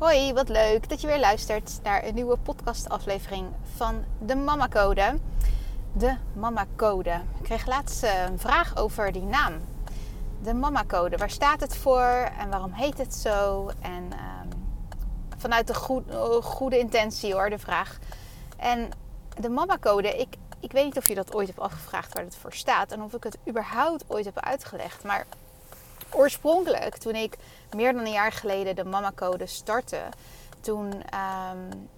Hoi, wat leuk dat je weer luistert naar een nieuwe podcastaflevering van de Mama Code. De Mama Code. Ik kreeg laatst eh, een vraag over die naam. De Mama Code. Waar staat het voor en waarom heet het zo? En ehm, vanuit de goede, goede intentie hoor, de vraag. En de Mama Code, ik, ik weet niet of je dat ooit hebt afgevraagd waar het voor staat en of ik het überhaupt ooit heb uitgelegd. Maar oorspronkelijk, toen ik meer dan een jaar geleden de Mama Code startte, toen um,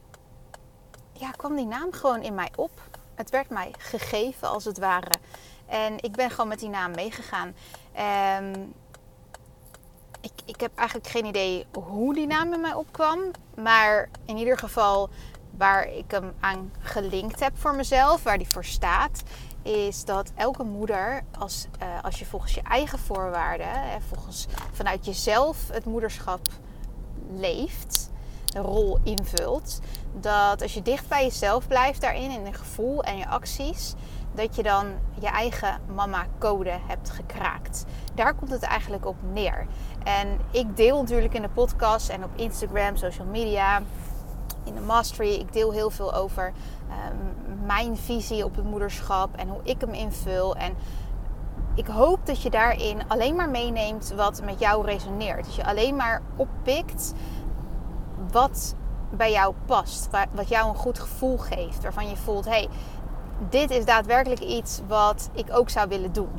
ja, kwam die naam gewoon in mij op. Het werd mij gegeven als het ware. En ik ben gewoon met die naam meegegaan. Um, ik, ik heb eigenlijk geen idee hoe die naam in mij opkwam. Maar in ieder geval waar ik hem aan gelinkt heb voor mezelf, waar die voor staat, is dat elke moeder, als, uh, als je volgens je eigen voorwaarden, hè, volgens vanuit jezelf het moederschap leeft, de rol invult, dat als je dicht bij jezelf blijft daarin, in je gevoel en je acties, dat je dan je eigen mama-code hebt gekraakt. Daar komt het eigenlijk op neer. En ik deel natuurlijk in de podcast en op Instagram, social media, in de mastery. Ik deel heel veel over um, mijn visie op het moederschap en hoe ik hem invul. En ik hoop dat je daarin alleen maar meeneemt wat met jou resoneert. Dat je alleen maar oppikt wat bij jou past. Wat jou een goed gevoel geeft. Waarvan je voelt, hey, dit is daadwerkelijk iets wat ik ook zou willen doen.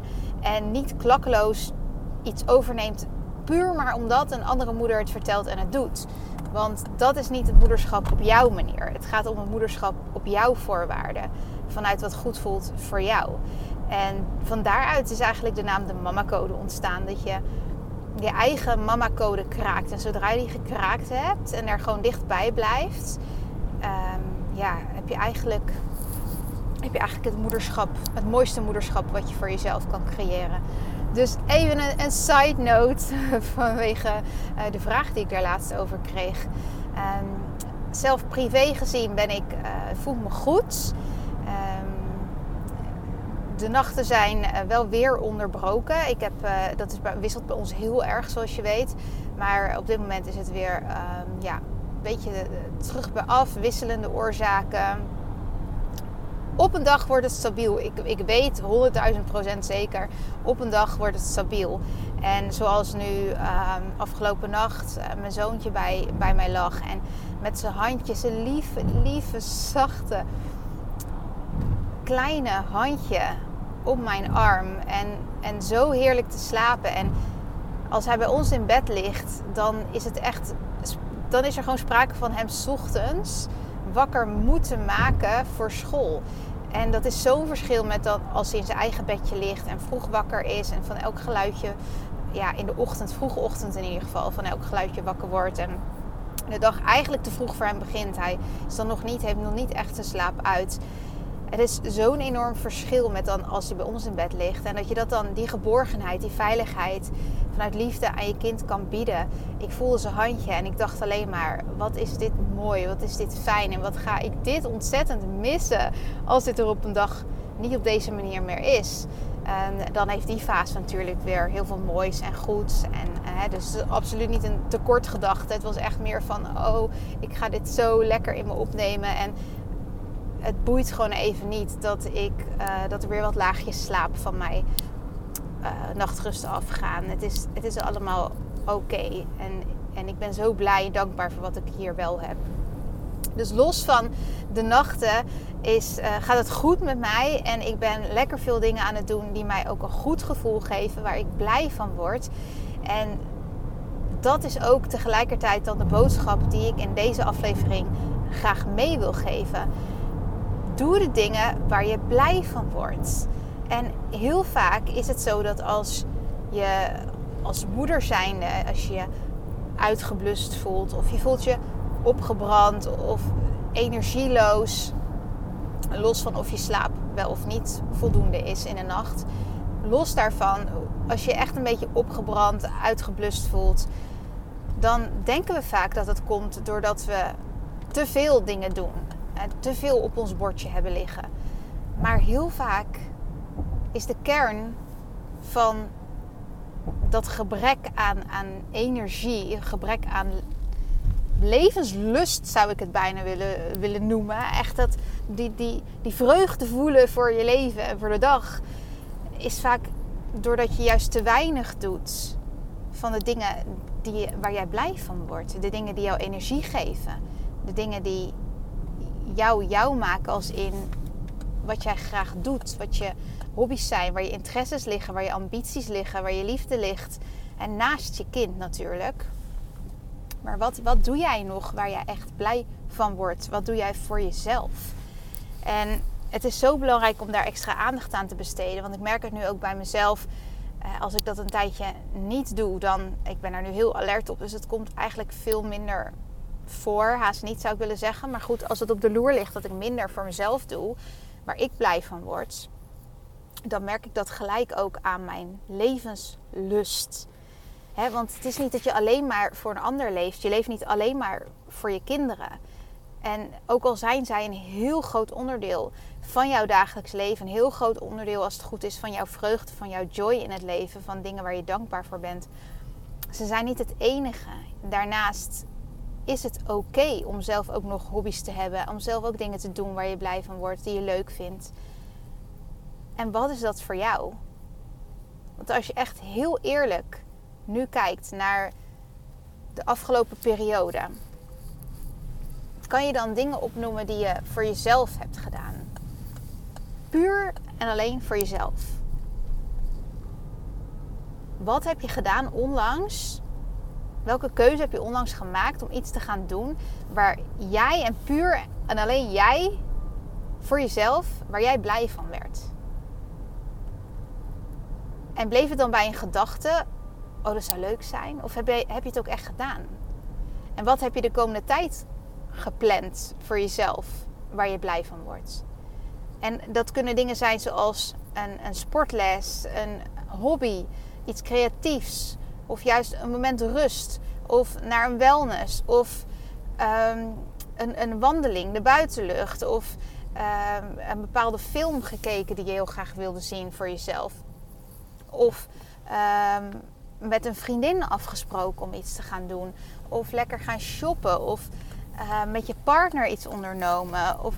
En niet klakkeloos iets overneemt puur maar omdat een andere moeder het vertelt en het doet. Want dat is niet het moederschap op jouw manier. Het gaat om het moederschap op jouw voorwaarden. Vanuit wat goed voelt voor jou. En van daaruit is eigenlijk de naam de mama-code ontstaan. Dat je je eigen mama-code kraakt. En zodra je die gekraakt hebt en er gewoon dichtbij blijft, um, ja, heb je eigenlijk, heb je eigenlijk het moederschap, het mooiste moederschap wat je voor jezelf kan creëren. Dus even een, een side note vanwege uh, de vraag die ik daar laatst over kreeg. Um, zelf privé gezien ben ik, uh, voel me goed. Um, de nachten zijn uh, wel weer onderbroken. Ik heb, dat is, wisselt bij ons heel erg, zoals je weet. Maar op dit moment is het weer um, ja, een beetje terug bij af, wisselende oorzaken op een dag wordt het stabiel. Ik, ik weet 100.000% zeker. Op een dag wordt het stabiel. En zoals nu uh, afgelopen nacht uh, mijn zoontje bij, bij mij lag. En met zijn handjes, een lieve, lieve, zachte, kleine handje op mijn arm. En, en zo heerlijk te slapen. En als hij bij ons in bed ligt, dan is het echt. Dan is er gewoon sprake van hem ochtends wakker moeten maken voor school. En dat is zo'n verschil met dat als hij in zijn eigen bedje ligt en vroeg wakker is en van elk geluidje, ja, in de ochtend, vroege ochtend in ieder geval, van elk geluidje wakker wordt. En de dag eigenlijk te vroeg voor hem begint. Hij is dan nog niet, heeft nog niet echt zijn slaap uit. Het is zo'n enorm verschil met dan als hij bij ons in bed ligt. En dat je dat dan, die geborgenheid, die veiligheid vanuit liefde aan je kind kan bieden. Ik voelde zijn handje en ik dacht alleen maar, wat is dit mooi, wat is dit fijn. En wat ga ik dit ontzettend missen als dit er op een dag niet op deze manier meer is. En dan heeft die fase natuurlijk weer heel veel moois en goeds. En, hè, dus absoluut niet een tekortgedachte. Het was echt meer van, oh, ik ga dit zo lekker in me opnemen. En het boeit gewoon even niet dat, ik, uh, dat er weer wat laagjes slaap van mij uh, nachtrust afgaan. Het is, het is allemaal oké. En, en ik ben zo blij en dankbaar voor wat ik hier wel heb. Dus los van de nachten is, uh, gaat het goed met mij. En ik ben lekker veel dingen aan het doen die mij ook een goed gevoel geven. Waar ik blij van word. En dat is ook tegelijkertijd dan de boodschap die ik in deze aflevering graag mee wil geven. Doe de dingen waar je blij van wordt. En heel vaak is het zo dat als je als moeder zijnde, als je uitgeblust voelt of je voelt je opgebrand of energieloos, los van of je slaap wel of niet voldoende is in de nacht. Los daarvan, als je echt een beetje opgebrand, uitgeblust voelt, dan denken we vaak dat het komt doordat we te veel dingen doen. En te veel op ons bordje hebben liggen. Maar heel vaak is de kern van dat gebrek aan, aan energie, gebrek aan levenslust zou ik het bijna willen, willen noemen. Echt dat, die, die, die vreugde voelen voor je leven en voor de dag. Is vaak doordat je juist te weinig doet van de dingen die, waar jij blij van wordt. De dingen die jou energie geven. De dingen die jou jou maken als in wat jij graag doet. Wat je hobby's zijn, waar je interesses liggen, waar je ambities liggen, waar je liefde ligt. En naast je kind natuurlijk. Maar wat, wat doe jij nog waar jij echt blij van wordt? Wat doe jij voor jezelf? En het is zo belangrijk om daar extra aandacht aan te besteden. Want ik merk het nu ook bij mezelf. Eh, als ik dat een tijdje niet doe, dan ik ben er nu heel alert op. Dus het komt eigenlijk veel minder voor. Haast niet zou ik willen zeggen. Maar goed, als het op de loer ligt dat ik minder voor mezelf doe, waar ik blij van word, dan merk ik dat gelijk ook aan mijn levenslust want het is niet dat je alleen maar voor een ander leeft. Je leeft niet alleen maar voor je kinderen. En ook al zijn zij een heel groot onderdeel van jouw dagelijks leven, een heel groot onderdeel als het goed is van jouw vreugde, van jouw joy in het leven, van dingen waar je dankbaar voor bent. Ze zijn niet het enige. Daarnaast is het oké om zelf ook nog hobby's te hebben, om zelf ook dingen te doen waar je blij van wordt, die je leuk vindt. En wat is dat voor jou? Want als je echt heel eerlijk nu kijkt naar de afgelopen periode, kan je dan dingen opnoemen die je voor jezelf hebt gedaan? Puur en alleen voor jezelf. Wat heb je gedaan onlangs? Welke keuze heb je onlangs gemaakt om iets te gaan doen waar jij en puur en alleen jij voor jezelf, waar jij blij van werd? En bleef het dan bij een gedachte oh dat zou leuk zijn? Of heb je, heb je het ook echt gedaan? En wat heb je de komende tijd gepland voor jezelf waar je blij van wordt? En dat kunnen dingen zijn zoals een, een sportles, een hobby, iets creatiefs. Of juist een moment rust. Of naar een wellness. Of ehm, een, een, wandeling, de buitenlucht. Of ehm, een bepaalde film gekeken die je heel graag wilde zien voor jezelf. Of ehm, met een vriendin afgesproken om iets te gaan doen. Of lekker gaan shoppen. Of uh, met je partner iets ondernomen. Of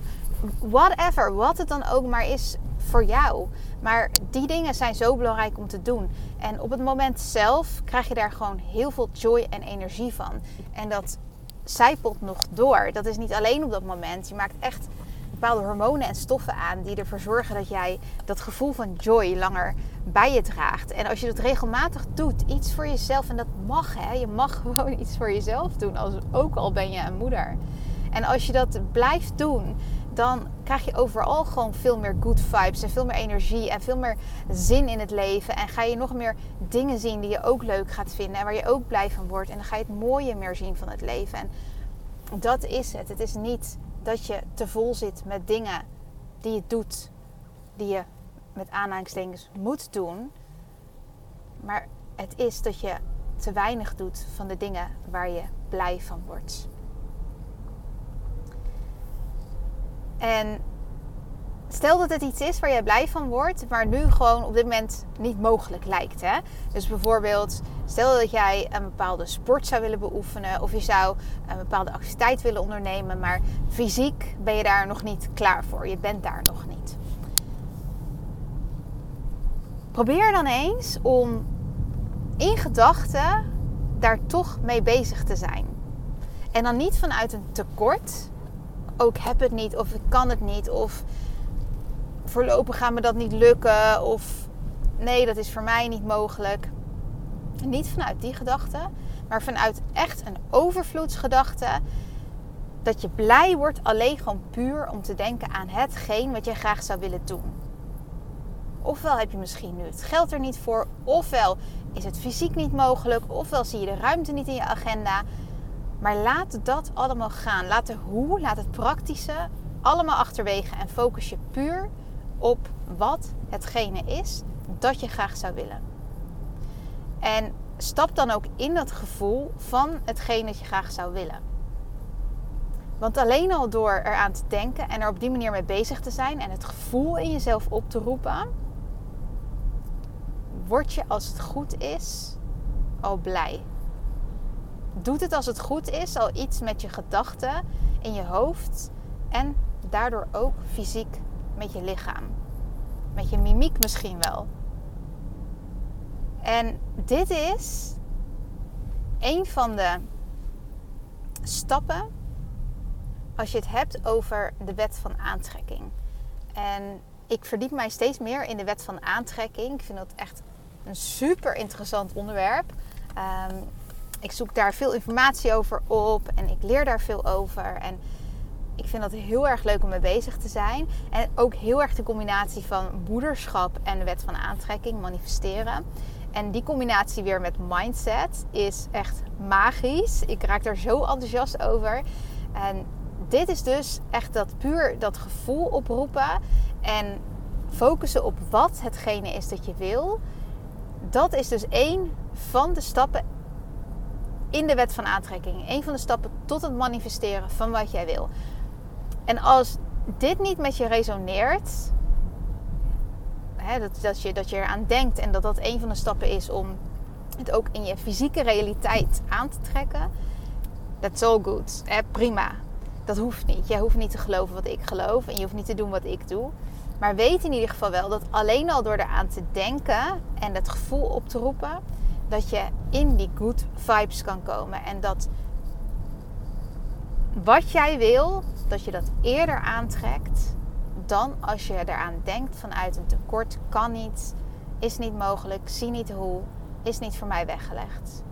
whatever. Wat het dan ook maar is voor jou. Maar die dingen zijn zo belangrijk om te doen. En op het moment zelf krijg je daar gewoon heel veel joy en energie van. En dat zijpelt nog door. Dat is niet alleen op dat moment. Je maakt echt bepaalde hormonen en stoffen aan die ervoor zorgen dat jij dat gevoel van joy langer bij je draagt. En als je dat regelmatig doet, iets voor jezelf, en dat mag hè, je mag gewoon iets voor jezelf doen, als, ook al ben je een moeder. En als je dat blijft doen, dan krijg je overal gewoon veel meer good vibes en veel meer energie en veel meer zin in het leven. En ga je nog meer dingen zien die je ook leuk gaat vinden en waar je ook blij van wordt. En dan ga je het mooie meer zien van het leven. En dat is het. Het is niet dat je te vol zit met dingen die je doet, die je met aanhalingstekens moet doen. Maar het is dat je te weinig doet van de dingen waar je blij van wordt. En stel dat het iets is waar jij blij van wordt, maar nu gewoon op dit moment niet mogelijk lijkt. Hè? Dus bijvoorbeeld, stel dat jij een bepaalde sport zou willen beoefenen of je zou een bepaalde activiteit willen ondernemen, maar fysiek ben je daar nog niet klaar voor. Je bent daar nog niet. Probeer dan eens om in gedachten daar toch mee bezig te zijn. En dan niet vanuit een tekort. Ook heb het niet of ik kan het niet of voorlopig gaat me dat niet lukken of nee, dat is voor mij niet mogelijk. Niet vanuit die gedachte, maar vanuit echt een overvloedsgedachte. dat je blij wordt alleen gewoon puur om te denken aan hetgeen wat je graag zou willen doen. Ofwel heb je misschien nu het geld er niet voor, ofwel is het fysiek niet mogelijk, ofwel zie je de ruimte niet in je agenda. Maar laat dat allemaal gaan. Laat de hoe, laat het praktische allemaal achterwege en focus je puur op wat hetgene is dat je graag zou willen. En stap dan ook in dat gevoel van hetgene dat je graag zou willen. Want alleen al door eraan te denken en er op die manier mee bezig te zijn en het gevoel in jezelf op te roepen, word je als het goed is al blij. Doet het als het goed is al iets met je gedachten in je hoofd en daardoor ook fysiek met je lichaam. Met je mimiek misschien wel. En dit is een van de stappen als je het hebt over de wet van aantrekking. En ik verdiep mij steeds meer in de wet van aantrekking. Ik vind dat echt een super interessant onderwerp. Ehm, ik zoek daar veel informatie over op en ik leer daar veel over. En ik vind dat heel erg leuk om mee bezig te zijn. En ook heel erg de combinatie van moederschap en de wet van aantrekking, manifesteren. En die combinatie weer met mindset is echt magisch. Ik raak daar zo enthousiast over. En dit is dus echt dat puur dat gevoel oproepen en focussen op wat hetgene is dat je wil. Dat is dus één van de stappen in de wet van aantrekking. Een van de stappen tot het manifesteren van wat jij wil. En als dit niet met je resoneert, hè, dat, dat, je, dat je eraan denkt en dat dat een van de stappen is om het ook in je fysieke realiteit aan te trekken, that's all good. Prima. Dat hoeft niet. Jij hoeft niet te geloven wat ik geloof en je hoeft niet te doen wat ik doe. Maar weet in ieder geval wel dat alleen al door eraan te denken en het gevoel op te roepen, dat je in die good vibes kan komen. En dat wat jij wil, dat je dat eerder aantrekt dan als je eraan denkt vanuit een tekort. Kan niet, is niet mogelijk, zie niet hoe, is niet voor mij weggelegd.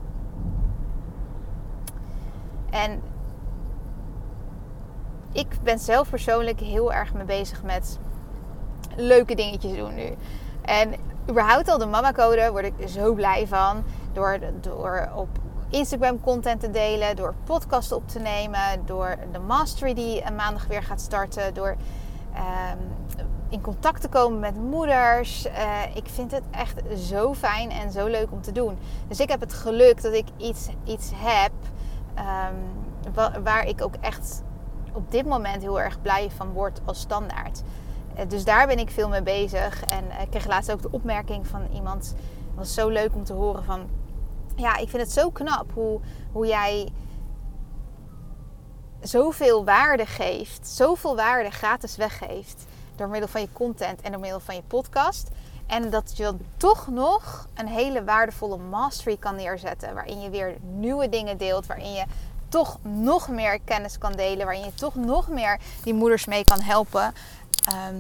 En ik ben zelf persoonlijk heel erg mee bezig met leuke dingetjes doen nu. En überhaupt al de mama code word ik zo blij van. Door, door op Instagram content te delen, door podcast op te nemen, door de mastery die maandag weer gaat starten, door ehm, in contact te komen met moeders. Uh, ik vind het echt zo fijn en zo leuk om te doen. Dus ik heb het geluk dat ik iets, iets heb um, waar ik ook echt op dit moment heel erg blij van word als standaard. Eh, dus daar ben ik veel mee bezig. En ik kreeg laatst ook de opmerking van iemand. Het was zo leuk om te horen van... Ja, ik vind het zo knap hoe, hoe jij zoveel waarde geeft. Zoveel waarde gratis weggeeft. Door middel van je content en door middel van je podcast. En dat je toch nog een hele waardevolle mastery kan neerzetten. Waarin je weer nieuwe dingen deelt. Waarin je toch nog meer kennis kan delen. Waarin je toch nog meer die moeders mee kan helpen. Ehm,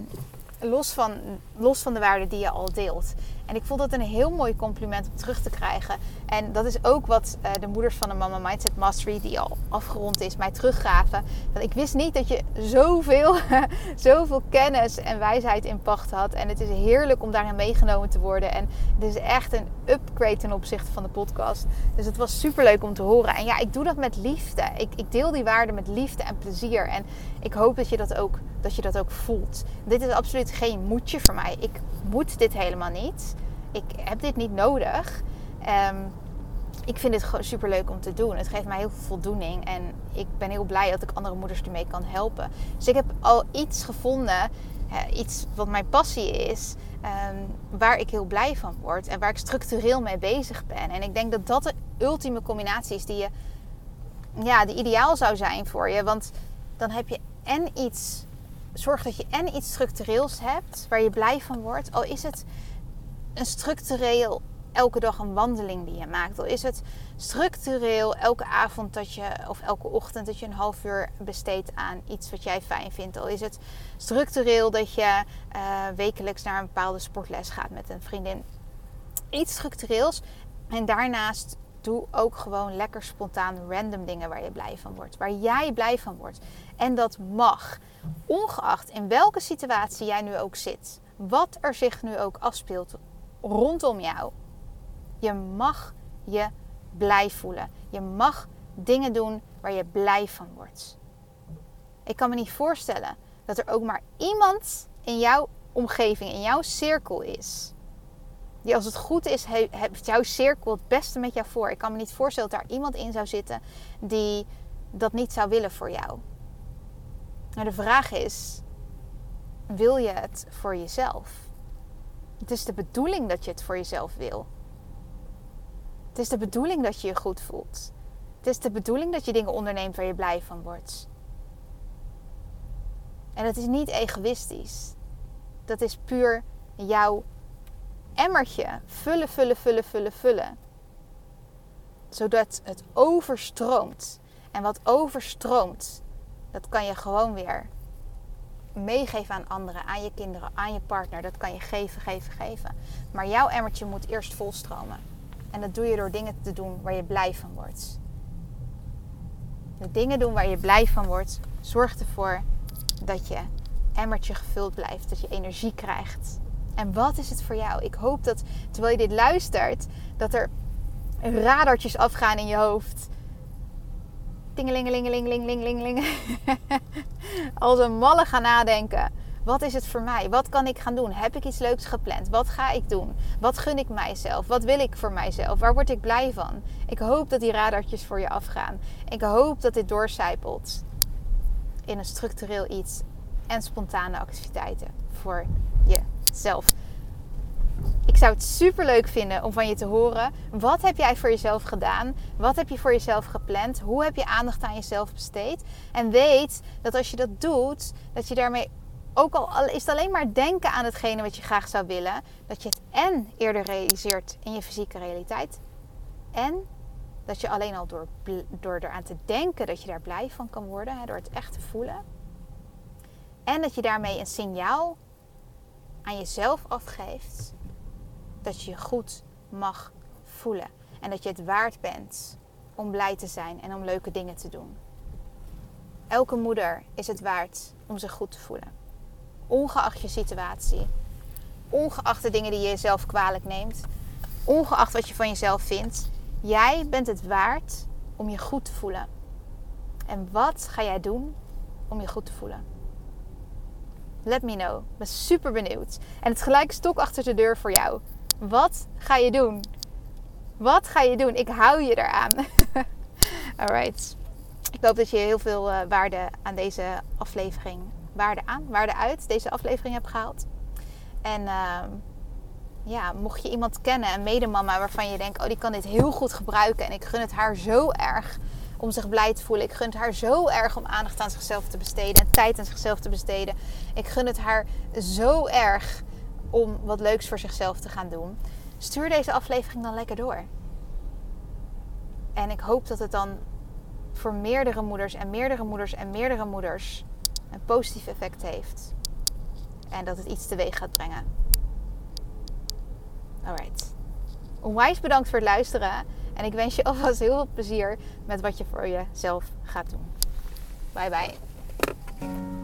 los, van, los van de waarde die je al deelt. En ik vond dat een heel mooi compliment om terug te krijgen. En dat is ook wat uh, de moeders van de Mama Mindset Mastery, die al afgerond is, mij teruggaven. Want ik wist niet dat je zoveel, zoveel kennis en wijsheid in pacht had. En het is heerlijk om daarin meegenomen te worden. En het is echt een upgrade ten opzichte van de podcast. Dus het was super leuk om te horen. En ja, ik doe dat met liefde. Ik, ik deel die waarde met liefde en plezier. En ik hoop dat je dat ook, dat je dat ook voelt. Dit is absoluut geen moedje voor mij. Ik moet dit helemaal niet. Ik heb dit niet nodig. Um, ik vind dit gewoon super leuk om te doen. Het geeft mij heel veel voldoening. En ik ben heel blij dat ik andere moeders ermee kan helpen. Dus ik heb al iets gevonden. iets wat mijn passie is. Ehm, waar ik heel blij van word. En waar ik structureel mee bezig ben. En ik denk dat dat de ultieme combinatie is die je. Ja, die ideaal zou zijn voor je. Want dan heb je en iets. Zorg dat je en iets structureels hebt. Waar je blij van wordt. Al is het een structureel elke dag een wandeling die je maakt. Al is het structureel elke avond dat je, of elke ochtend dat je een half uur besteedt aan iets wat jij fijn vindt. Al is het structureel dat je uh, wekelijks naar een bepaalde sportles gaat met een vriendin. Iets structureels. En daarnaast doe ook gewoon lekker spontaan random dingen waar je blij van wordt. Waar jij blij van wordt. En dat mag. Ongeacht in welke situatie jij nu ook zit. Wat er zich nu ook afspeelt rondom jou. Je mag je blij voelen. Je mag dingen doen waar je blij van wordt. Ik kan me niet voorstellen dat er ook maar iemand in jouw omgeving, in jouw cirkel is. Die als het goed is, heeft jouw cirkel het beste met jou voor. Ik kan me niet voorstellen dat daar iemand in zou zitten die dat niet zou willen voor jou. Maar de vraag is: wil je het voor jezelf? Het is de bedoeling dat je het voor jezelf wil. Het is de bedoeling dat je je goed voelt. Het is de bedoeling dat je dingen onderneemt waar je blij van wordt. En het is niet egoïstisch. Dat is puur jouw emmertje vullen, vullen, vullen, vullen, vullen. Zodat het overstroomt. En wat overstroomt, dat kan je gewoon weer meegeven aan anderen, aan je kinderen, aan je partner. Dat kan je geven, geven, geven. Maar jouw emmertje moet eerst volstromen. En dat doe je door dingen te doen waar je blij van wordt. De dingen doen waar je blij van wordt, zorgt ervoor dat je emmertje gevuld blijft, dat je energie krijgt. En wat is het voor jou? Ik hoop dat terwijl je dit luistert, dat er radartjes afgaan in je hoofd. Als een malle gaan nadenken. Wat is het voor mij? Wat kan ik gaan doen? Heb ik iets leuks gepland? Wat ga ik doen? Wat gun ik mijzelf? Wat wil ik voor mijzelf? Waar word ik blij van? Ik hoop dat die radartjes voor je afgaan. Ik hoop dat dit doorcijpelt in een structureel iets en spontane activiteiten voor jezelf. Ik zou het super leuk vinden om van je te horen. Wat heb jij voor jezelf gedaan? Wat heb je voor jezelf gepland? Hoe heb je aandacht aan jezelf besteed? En weet dat als je dat doet, dat je daarmee ook al is het alleen maar denken aan hetgene wat je graag zou willen, dat je het en eerder realiseert in je fysieke realiteit. En dat je alleen al door, door eraan te denken dat je daar blij van kan worden, door het echt te voelen. En dat je daarmee een signaal aan jezelf afgeeft dat je je goed mag voelen. En dat je het waard bent om blij te zijn en om leuke dingen te doen. Elke moeder is het waard om zich goed te voelen. Ongeacht je situatie. Ongeacht de dingen die je jezelf kwalijk neemt. Ongeacht wat je van jezelf vindt. Jij bent het waard om je goed te voelen. En wat ga jij doen om je goed te voelen? Let me know. Ik ben super benieuwd. En het gelijk stok achter de deur voor jou. Wat ga je doen? Wat ga je doen? Ik hou je eraan. Alright. Ik hoop dat je heel veel uh, waarde aan deze aflevering, waarde aan, waarde uit deze aflevering hebt gehaald. En uh, ja, mocht je iemand kennen, een medemama waarvan je denkt, oh die kan dit heel goed gebruiken en ik gun het haar zo erg om zich blij te voelen. Ik gun het haar zo erg om aandacht aan zichzelf te besteden en tijd aan zichzelf te besteden. Ik gun het haar zo erg om wat leuks voor zichzelf te gaan doen. Stuur deze aflevering dan lekker door. En ik hoop dat het dan voor meerdere moeders en meerdere moeders en meerdere moeders een positief effect heeft. En dat het iets teweeg gaat brengen. Alright. Onwijs bedankt voor het luisteren. En ik wens je alvast heel veel plezier met wat je voor jezelf gaat doen. Bye bye.